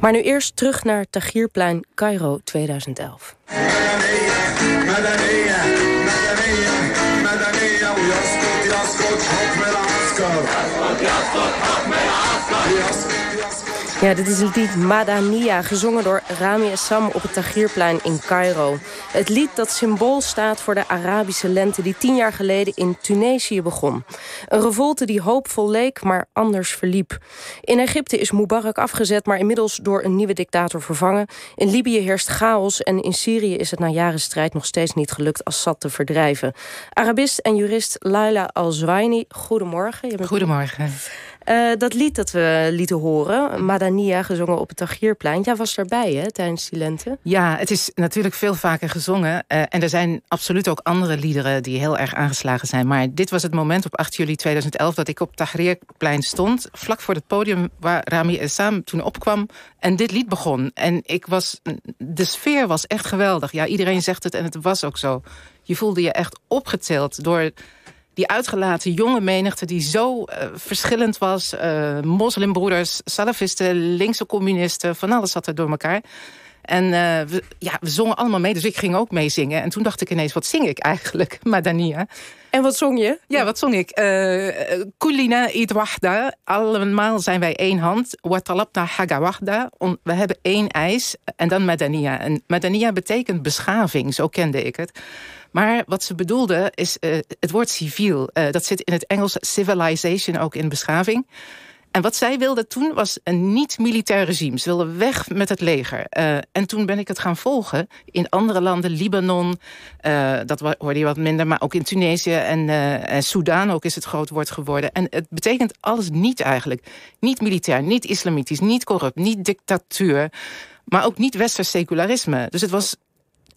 Maar nu eerst terug naar Tahrirplein, Cairo 2011. Ja, dit is het lied Madania, gezongen door Rami Essam op het Tahrirplein in Cairo. Het lied dat symbool staat voor de Arabische lente die tien jaar geleden in Tunesië begon. Een revolte die hoopvol leek, maar anders verliep. In Egypte is Mubarak afgezet, maar inmiddels door een nieuwe dictator vervangen. In Libië heerst chaos en in Syrië is het na jaren strijd nog steeds niet gelukt Assad te verdrijven. Arabist en jurist Laila Al-Zwaini, goedemorgen. Goedemorgen. Uh, dat lied dat we lieten horen, Madania, gezongen op het Tagierplein. Jij was erbij hè, tijdens die lente. Ja, het is natuurlijk veel vaker gezongen. Uh, en er zijn absoluut ook andere liederen die heel erg aangeslagen zijn. Maar dit was het moment op 8 juli 2011 dat ik op het Tahrirplein stond. Vlak voor het podium waar Rami Essam toen opkwam. En dit lied begon. En ik was, de sfeer was echt geweldig. Ja, iedereen zegt het en het was ook zo. Je voelde je echt opgetild door die uitgelaten jonge menigte die zo uh, verschillend was. Uh, moslimbroeders, salafisten, linkse communisten, van alles zat er door elkaar. En uh, we, ja, we zongen allemaal mee, dus ik ging ook meezingen. En toen dacht ik ineens, wat zing ik eigenlijk, Madania? En wat zong je? Ja, wat zong ik? Kulina id wahda. Allemaal zijn wij één hand. Watalabna haga wahda. We hebben één eis. En dan Madania. En Madania betekent beschaving, zo kende ik het. Maar wat ze bedoelde is uh, het woord civiel. Uh, dat zit in het Engels civilization ook in beschaving. En wat zij wilde toen was een niet-militair regime. Ze wilden weg met het leger. Uh, en toen ben ik het gaan volgen in andere landen. Libanon, uh, dat hoorde je wat minder. Maar ook in Tunesië en, uh, en Soudaan ook is het groot woord geworden. En het betekent alles niet eigenlijk. Niet militair, niet islamitisch, niet corrupt, niet dictatuur. Maar ook niet westers secularisme. Dus het was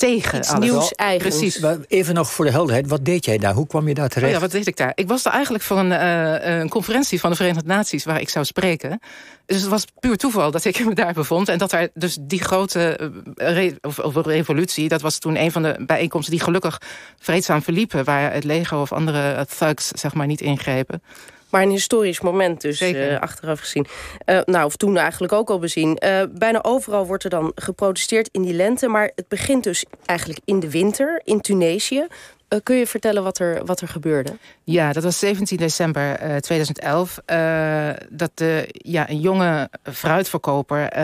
tegen Iets nieuws eigenlijk. Precies. Even nog voor de helderheid, wat deed jij daar? Hoe kwam je daar terecht? Oh ja, wat deed ik daar? Ik was er eigenlijk voor een, uh, een conferentie van de Verenigde Naties... waar ik zou spreken. Dus het was puur toeval dat ik me daar bevond. En dat daar dus die grote eh, re of, of revolutie... dat was toen een van de bijeenkomsten die gelukkig vreedzaam verliepen... waar het leger of andere thugs zeg maar niet ingrepen. Maar een historisch moment dus, uh, achteraf gezien. Uh, nou, of toen eigenlijk ook al bezien. Uh, bijna overal wordt er dan geprotesteerd in die lente. Maar het begint dus eigenlijk in de winter in Tunesië. Uh, kun je vertellen wat er, wat er gebeurde? Ja, dat was 17 december uh, 2011. Uh, dat de, ja, een jonge fruitverkoper...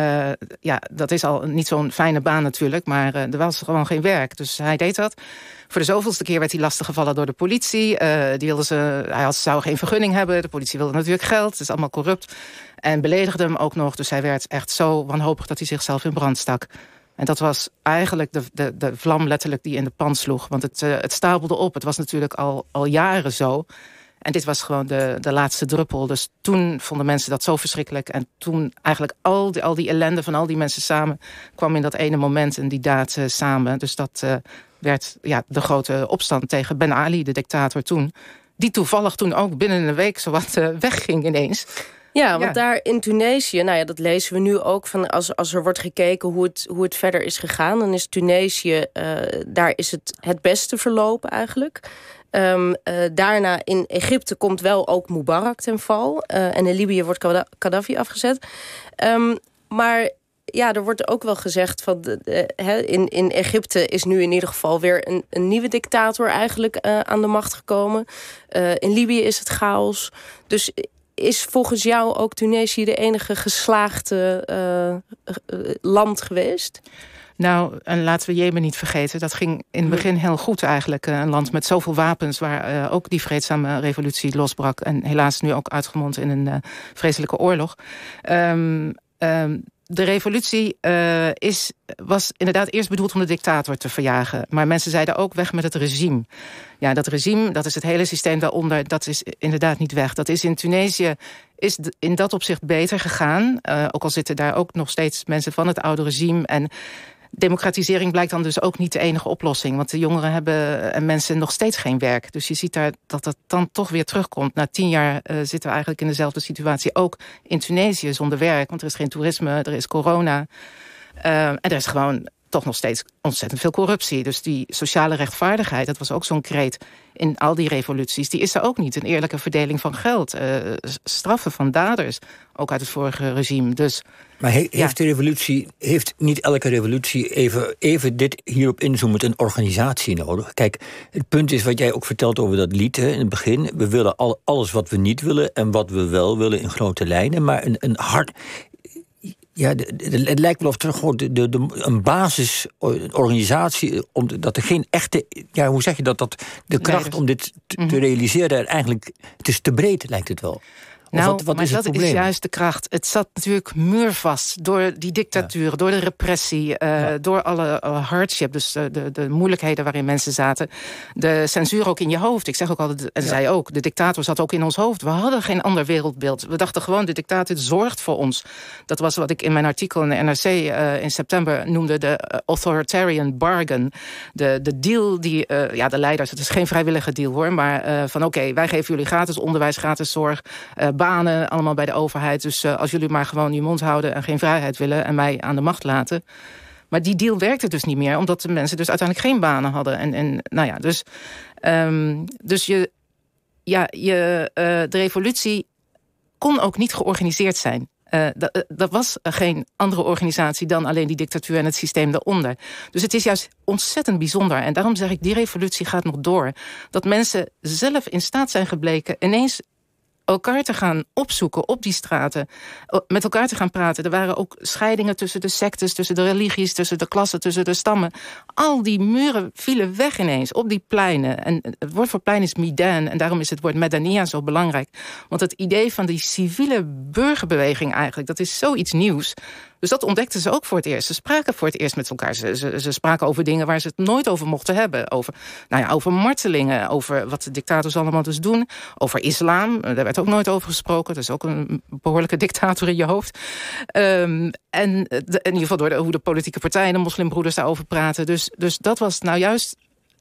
ja, dat is al niet zo'n fijne baan natuurlijk... maar er was gewoon geen werk. Dus hij deed dat. Voor de zoveelste keer werd hij lastiggevallen door de politie. die wilde ze, hij had, zou geen vergunning hebben. De politie wilde natuurlijk geld. Het is allemaal corrupt. En beledigde hem ook nog. Dus hij werd echt zo wanhopig dat hij zichzelf in brand stak. En dat was eigenlijk de, de, de vlam letterlijk die in de pan sloeg. Want het, uh, het stapelde op. Het was natuurlijk al, al jaren zo. En dit was gewoon de, de laatste druppel. Dus toen vonden mensen dat zo verschrikkelijk. En toen eigenlijk al die, al die ellende van al die mensen samen... kwam in dat ene moment en die daad uh, samen. Dus dat werd ja, de grote opstand tegen Ben Ali, de dictator toen. Die toevallig toen ook binnen een week zowat wegging ineens. Ja, want daar in Tunesië, nou ja, dat lezen we nu ook van als, als er wordt gekeken hoe het, hoe het verder is gegaan, dan is Tunesië, uh, daar is het het beste verlopen eigenlijk. Um, uh, daarna in Egypte komt wel ook Mubarak ten val. Uh, en in Libië wordt Gaddafi afgezet. Um, maar ja, er wordt ook wel gezegd van in, in Egypte is nu in ieder geval weer een, een nieuwe dictator eigenlijk uh, aan de macht gekomen. Uh, in Libië is het chaos. Dus is volgens jou ook Tunesië de enige geslaagde uh, land geweest? Nou, en laten we Jemen niet vergeten. Dat ging in het begin heel goed eigenlijk. Een land met zoveel wapens waar ook die vreedzame revolutie losbrak. En helaas nu ook uitgemond in een vreselijke oorlog. Um, de revolutie uh, is, was inderdaad eerst bedoeld om de dictator te verjagen. Maar mensen zeiden ook weg met het regime. Ja, dat regime, dat is het hele systeem daaronder, dat is inderdaad niet weg. Dat is in Tunesië is in dat opzicht beter gegaan. Uh, ook al zitten daar ook nog steeds mensen van het oude regime. En democratisering blijkt dan dus ook niet de enige oplossing. Want de jongeren hebben en mensen nog steeds geen werk. Dus je ziet daar dat dat dan toch weer terugkomt. Na tien jaar uh, zitten we eigenlijk in dezelfde situatie. Ook in Tunesië zonder werk. Want er is geen toerisme, er is corona. Uh, en er is gewoon toch nog steeds ontzettend veel corruptie. Dus die sociale rechtvaardigheid, dat was ook zo'n kreet in al die revoluties. Die is er ook niet. Een eerlijke verdeling van geld. Uh, straffen van daders. Ook uit het vorige regime. Dus, maar heeft de revolutie, heeft niet elke revolutie even, even dit hierop inzoomend een organisatie nodig? Kijk, het punt is wat jij ook vertelt over dat lied hè, in het begin. We willen al, alles wat we niet willen en wat we wel willen in grote lijnen. Maar een, een hard ja, het lijkt wel of er gewoon de, de, een basisorganisatie, dat er geen echte, ja, hoe zeg je dat, dat de kracht om dit te, mhm. realiseren eigenlijk, het is te breed lijkt het wel nou, wat, wat maar is dat is juist de kracht. Het zat natuurlijk muurvast door die dictatuur, door de repressie, uh, door alle uh, hardship, dus de, de, de, moeilijkheden waarin mensen zaten. De censuur ook in je hoofd. Ik zeg ook altijd, en ja. zij ook, de dictator zat ook in ons hoofd. We hadden geen ander wereldbeeld. We dachten gewoon, de dictator zorgt voor ons. Dat was wat ik in mijn artikel in de NRC uh, in september noemde de authoritarian bargain. De, de deal die, ja, de leiders, het is geen vrijwillige deal hoor, maar van oké, okay, wij geven jullie gratis onderwijs, gratis zorg, banen allemaal bij de overheid. Dus uh, als jullie maar gewoon je mond houden en geen vrijheid willen... en mij aan de macht laten... Maar die deal werkte dus niet meer, omdat de mensen dus uiteindelijk geen banen hadden. En, en nou ja, dus, um, dus je, ja, je, uh, de revolutie kon ook niet georganiseerd zijn. Uh, dat was geen andere organisatie dan alleen die dictatuur en het systeem daaronder. Dus het is juist ontzettend bijzonder. En daarom zeg ik, die revolutie gaat nog door. Dat mensen zelf in staat zijn gebleken ineens elkaar te gaan opzoeken op die straten. Met elkaar te gaan praten. Er waren ook scheidingen tussen de sectes, tussen de religies, tussen de klassen, tussen de stammen. Al die muren vielen weg ineens op die pleinen. En het woord voor plein is Midan. En daarom is het woord Medania zo belangrijk. Want het idee van die civiele burgerbeweging eigenlijk, dat is zoiets nieuws. Dus dat ontdekten ze ook voor het eerst. Ze spraken voor het eerst met elkaar. Ze, ze, spraken over dingen waar ze het nooit over mochten hebben. Over, nou ja, over martelingen, over wat de dictators allemaal dus doen. Over islam, daar werd ook nooit over gesproken. Dat is ook een behoorlijke dictator in je hoofd. Um, en de, in ieder geval door hoe de politieke partijen, de moslimbroeders daarover praten. Dus, dus dat was nou juist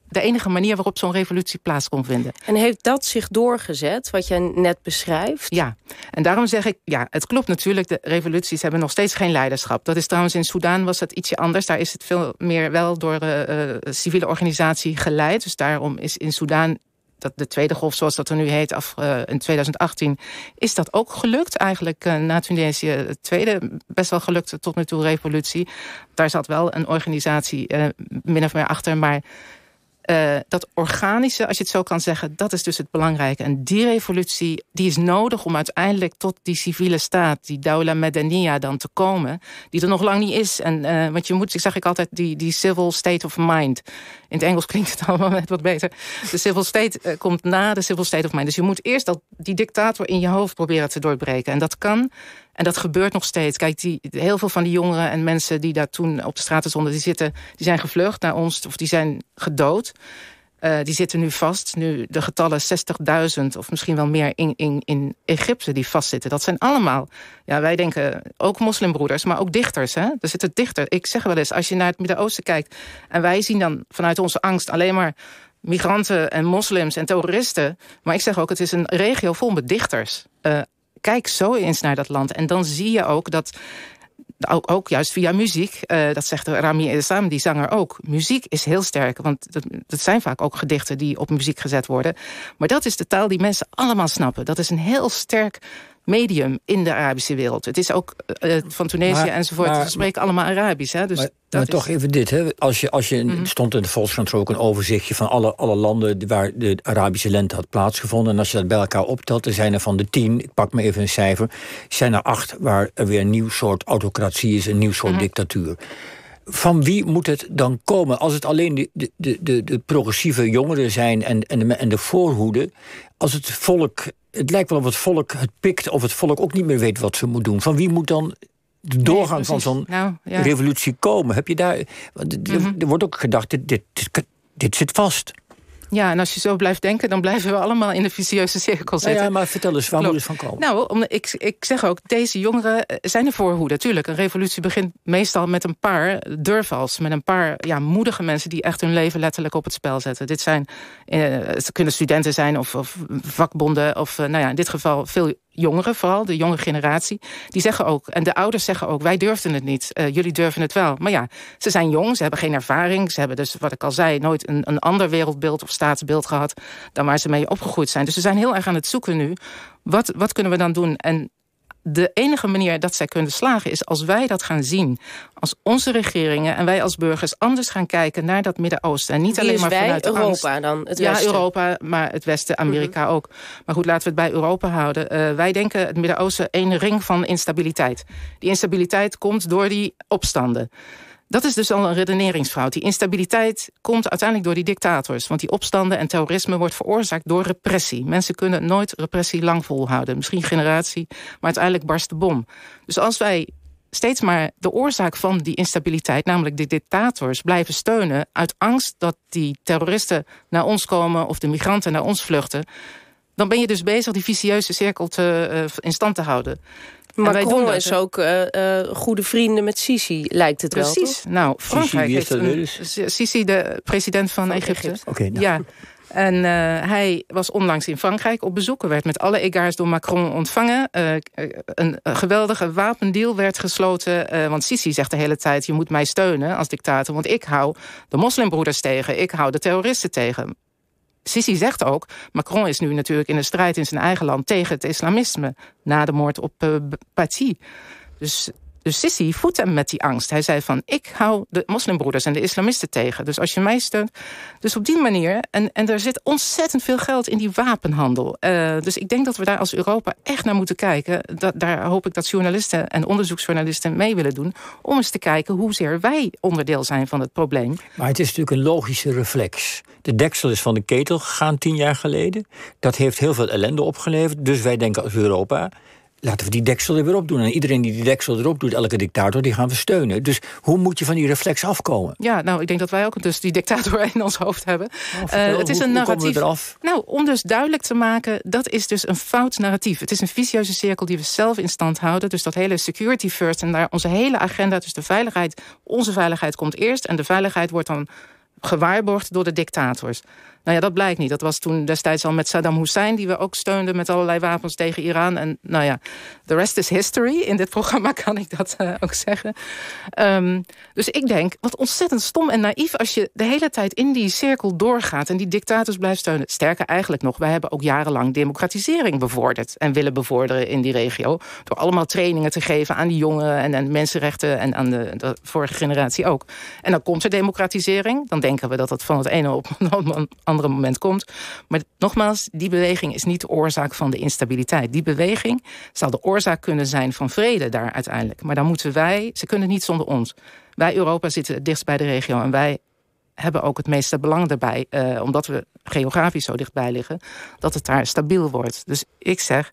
de enige manier waarop zo'n revolutie plaats kon vinden. En heeft dat zich doorgezet, wat jij net beschrijft? Ja, en daarom zeg ik, ja, het klopt natuurlijk... de revoluties hebben nog steeds geen leiderschap. Dat is trouwens in Soedan was het ietsje anders. Daar is het veel meer wel door uh, civiele organisatie geleid. Dus daarom is in Soedan dat de tweede golf, zoals dat er nu heet, af, uh, in 2018... is dat ook gelukt eigenlijk uh, na Tunesië. Het tweede best wel gelukte tot nu toe revolutie. Daar zat wel een organisatie uh, min of meer achter... maar uh, dat organische, als je het zo kan zeggen, dat is dus het belangrijke. En die revolutie, die is nodig om uiteindelijk tot die civiele staat, die Daula Medania dan te komen, die er nog lang niet is. En, uh, want je moet, ik zeg ik altijd, die, die civil state of mind. In het Engels klinkt het allemaal net wat beter. De civil state uh, komt na de civil state of mind. Dus je moet eerst dat, die dictator in je hoofd proberen te doorbreken. En dat kan en dat gebeurt nog steeds. Kijk, die, heel veel van die jongeren en mensen die daar toen op de straten stonden... die, zitten, die zijn gevlucht naar ons of die zijn gedood. Uh, die zitten nu vast. Nu de getallen 60.000 of misschien wel meer in, in, in Egypte die vastzitten. Dat zijn allemaal, ja, wij denken ook moslimbroeders, maar ook dichters. Hè? Er zitten dichter. Ik zeg wel eens, als je naar het Midden-Oosten kijkt... en wij zien dan vanuit onze angst alleen maar migranten en moslims en terroristen. Maar ik zeg ook, het is een regio vol met dichters. Uh, kijk zo eens naar dat land. En dan zie je ook dat ook, juist via muziek, uh, dat zegt Rami Islam, die zanger ook. Muziek is heel sterk, want dat, dat, zijn vaak ook gedichten die op muziek gezet worden. Maar dat is de taal die mensen allemaal snappen. Dat is een heel sterk medium in de Arabische wereld. Het is ook uh, van Tunesië enzovoort. Maar, Ze spreken allemaal Arabisch. Hè? Dus maar, maar is... toch even dit. Hè? Als je, als je mm -hmm. stond in de Volkskrant ook een overzichtje... van alle, alle landen waar de Arabische lente had plaatsgevonden. En als je dat bij elkaar optelt, dan zijn er van de tien... ik pak me even een cijfer... zijn er acht waar er weer een nieuw soort autocratie is... een nieuw soort mm -hmm. dictatuur van wie moet het dan komen? Als het alleen de, de, de, de progressieve jongeren zijn en, en, de, en de voorhoede... als het volk het lijkt wel of het volk het pikt... of het volk ook niet meer weet wat ze moet doen. Van wie moet dan de doorgang nee, van zo'n nou, ja. revolutie komen? Heb je daar... Mm -hmm. Er wordt ook gedacht, dit, dit, dit zit vast. Ja, en als je zo blijft denken, dan blijven we allemaal in de vicieuze cirkel zitten. Ja, maar vertel eens, waar moet het van komen? Nou, om, ik, ik zeg ook, deze jongeren eh, zijn er voorhoede. Tuurlijk, een revolutie begint meestal met een paar durvals. Met een paar ja, moedige mensen die echt hun leven letterlijk op het spel zetten. Dit zijn, eh, het kunnen studenten zijn of, of vakbonden. Of eh, nou ja, in dit geval veel jongeren vooral, de jonge generatie... die zeggen ook, en de ouders zeggen ook... wij durfden het niet, uh, jullie durven het wel. Maar ja, ze zijn jong, ze hebben geen ervaring... ze hebben dus, wat ik al zei, nooit een, een ander wereldbeeld of staatsbeeld gehad... dan waar ze mee opgegroeid zijn. Dus ze zijn heel erg aan het zoeken nu. Wat, wat kunnen we dan doen? En de enige manier dat zij kunnen slagen is als wij dat gaan zien. Als onze regeringen en wij als burgers anders gaan kijken naar dat Midden-Oosten. En niet alleen maar wij, vanuit Europa dan, het ja, Westen. Europa, maar het Westen, Amerika mhm. ook. Maar goed, laten we het bij Europa houden. Uh, wij denken het Midden-Oosten een ring van instabiliteit. Die instabiliteit komt door die opstanden. Dat is dus al een redeneringsfout. Die instabiliteit komt uiteindelijk door die dictators. Want die opstanden en terrorisme wordt veroorzaakt door repressie. Mensen kunnen nooit repressie lang volhouden. Misschien generatie, maar uiteindelijk barst de bom. Dus als wij steeds maar de oorzaak van die instabiliteit... namelijk de dictators, blijven steunen... uit angst dat die terroristen naar ons komen... of de migranten naar ons vluchten... dan ben je dus bezig die vicieuze cirkel te, uh, in stand te houden. Macron is ook uh, uh, goede vrienden met Sisi, lijkt het Precies. wel. Precies. Nou, Frankrijk heeft een, Sisi, de president van, van Egypte. Egypte. Okay, nou. Ja. En uh, hij was onlangs in Frankrijk op bezoek. Er werd met alle egaars door Macron ontvangen. een, een, geweldige wapendeal werd gesloten. want Sisi zegt de hele tijd, je moet mij steunen als dictator. Want ik hou de moslimbroeders tegen. Ik hou de terroristen tegen. Sisi zegt ook, Macron is nu natuurlijk in een strijd in zijn eigen land tegen het islamisme. Na de moord op uh. Dus dus Sisi voedt hem met die angst. Hij zei van, ik hou de moslimbroeders en de islamisten tegen. Dus als je mij steunt... Dus op die manier... En, en er zit ontzettend veel geld in die wapenhandel. Uh, dus ik denk dat we daar als Europa echt naar moeten kijken. Daar hoop ik dat journalisten en onderzoeksjournalisten mee willen doen... om eens te kijken hoezeer wij onderdeel zijn van het probleem. Maar het is natuurlijk een logische reflex. De deksel is van de ketel gegaan tien jaar geleden. Dat heeft heel veel ellende opgeleverd. Dus wij denken als Europa laten we die deksel er weer op doen. En iedereen die die deksel erop doet, elke dictator, die gaan we steunen. Dus hoe moet je van die reflex afkomen? Ja, nou, ik denk dat wij ook dus die dictator in ons hoofd hebben. Oh, uh, het is een narratief. Nou, om dus duidelijk te maken, dat is dus een fout narratief. Het is een vicieuze cirkel die we zelf in stand houden. Dus dat hele security first en daar onze hele agenda, dus de veiligheid, onze veiligheid komt eerst. En de veiligheid wordt dan gewaarborgd door de dictators. Nou ja, dat blijkt niet. Dat was toen destijds al met Saddam Hussein... die we ook steunden met allerlei wapens tegen Iran. En nou ja, the rest is history. In dit programma kan ik dat uh, ook zeggen. Um, dus ik denk, wat ontzettend stom en naïef... als je de hele tijd in die cirkel doorgaat... en die dictators blijft steunen. Sterker eigenlijk nog, wij hebben ook jarenlang democratisering bevorderd... en willen bevorderen in die regio. Door allemaal trainingen te geven aan die jongeren... en aan mensenrechten en aan de, de vorige generatie ook. En dan komt er democratisering. Dan denken we dat het van het ene op het andere andere moment komt. Maar nogmaals, die beweging is niet de oorzaak van de instabiliteit. Die beweging zal de oorzaak kunnen zijn van vrede daar uiteindelijk. Maar dan moeten wij, ze kunnen niet zonder ons. Wij Europa zitten het dichtst bij de regio en wij hebben ook het meeste belang daarbij, eh, omdat we geografisch zo dichtbij liggen, dat het daar stabiel wordt. Dus ik zeg,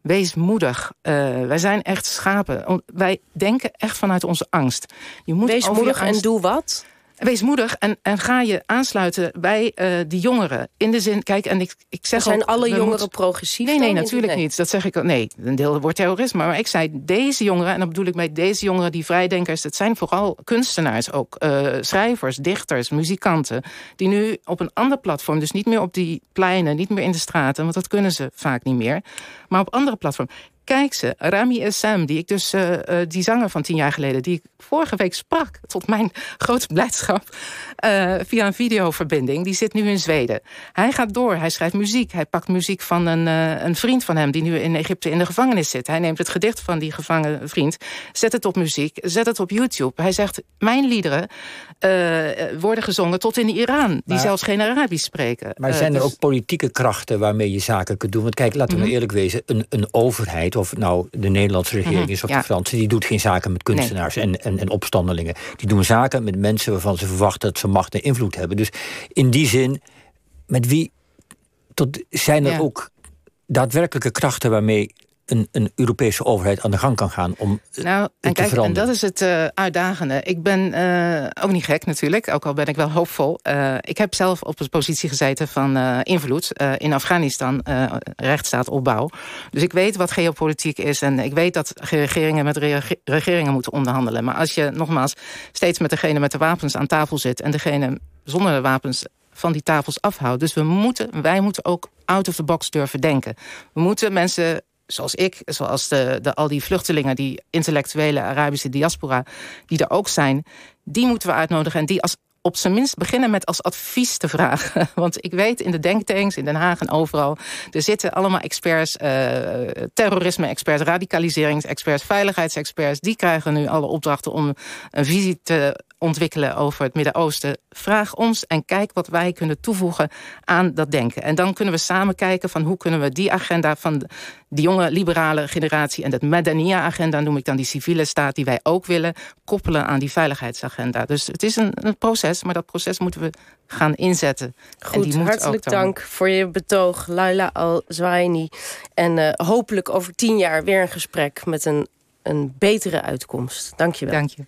wees moedig. Uh, wij zijn echt schapen. Wij denken echt vanuit onze angst. Je moet wees moedig en doe wat? Wees moedig en, en ga je aansluiten bij uh, die jongeren. In de zin, kijk, en ik, ik zeg Zijn ook, alle jongeren progressief? Nee, nee, natuurlijk niet. Dat zeg ik ook. Nee, een deel wordt terrorisme. Maar ik zei deze jongeren, en dan bedoel ik bij deze jongeren, die vrijdenkers, het zijn vooral kunstenaars ook. Uh, schrijvers, dichters, muzikanten. Die nu op een ander platform, dus niet meer op die pleinen, niet meer in de straten, want dat kunnen ze vaak niet meer. Maar op andere platforms Kijk ze, Rami Sam, die ik dus, uh, uh, die zanger van tien jaar geleden, die ik vorige week sprak, tot mijn grote blijdschap, uh, via een videoverbinding, die zit nu in Zweden. Hij gaat door, hij schrijft muziek, hij pakt muziek van een, een vriend van hem, die nu in Egypte in de gevangenis zit. Hij neemt het gedicht van die gevangen vriend, zet het op muziek, zet het op YouTube. Hij zegt, mijn liederen worden gezongen tot in Iran, die maar, zelfs geen Arabisch spreken. Maar zijn er dus... ook politieke krachten waarmee je zaken kunt doen? Want kijk, laten we mm -hmm. eerlijk wezen, een, een overheid of nou de Nederlandse regering mhm, is of ja. de Franse, die doet geen zaken met kunstenaars nee. en, en, en opstandelingen. Die doen zaken met mensen waarvan ze verwachten dat ze macht en invloed hebben. Dus in die zin, met wie tot, zijn er ja. ook daadwerkelijke krachten waarmee een, een, Europese overheid aan de gang kan gaan om nou, en te veranderen. En dat is het uh, uitdagende. Ik ben uh, ook niet gek natuurlijk, ook al ben ik wel hoopvol. Uh, ik heb zelf op een positie gezeten van invloed in Afghanistan, rechtsstaat opbouw. Dus ik weet wat geopolitiek is en ik weet dat regeringen met re regeringen moeten onderhandelen. Maar als je nogmaals steeds met degene met de wapens aan tafel zit en degene zonder de wapens van die tafels afhoudt. Dus we moeten, wij moeten ook out of the box durven denken. We moeten mensen zoals ik, zoals de, de, al die vluchtelingen, die intellectuele Arabische diaspora, die er ook zijn, die moeten we uitnodigen en die als op zijn minst beginnen met als advies te vragen. Want ik weet in de denktanks, in Den Haag en overal... er zitten allemaal experts, uh, terrorisme-experts, radicaliseringsexperts... veiligheidsexperts. Die krijgen nu alle opdrachten om een visie te ontwikkelen over het Midden-Oosten. Vraag ons en kijk wat wij kunnen toevoegen aan dat denken. En dan kunnen we samen kijken van hoe kunnen we die agenda... van die jonge liberale generatie en dat Madania-agenda... noem ik dan die civiele staat die wij ook willen... koppelen aan die veiligheidsagenda. Dus het is een, een proces, maar dat proces moeten we gaan inzetten. Goed, hartelijk dank voor je betoog, Laila Al-Zwaini. En uh, hopelijk over tien jaar weer een gesprek met een, een betere uitkomst. Dank je wel. Dank je.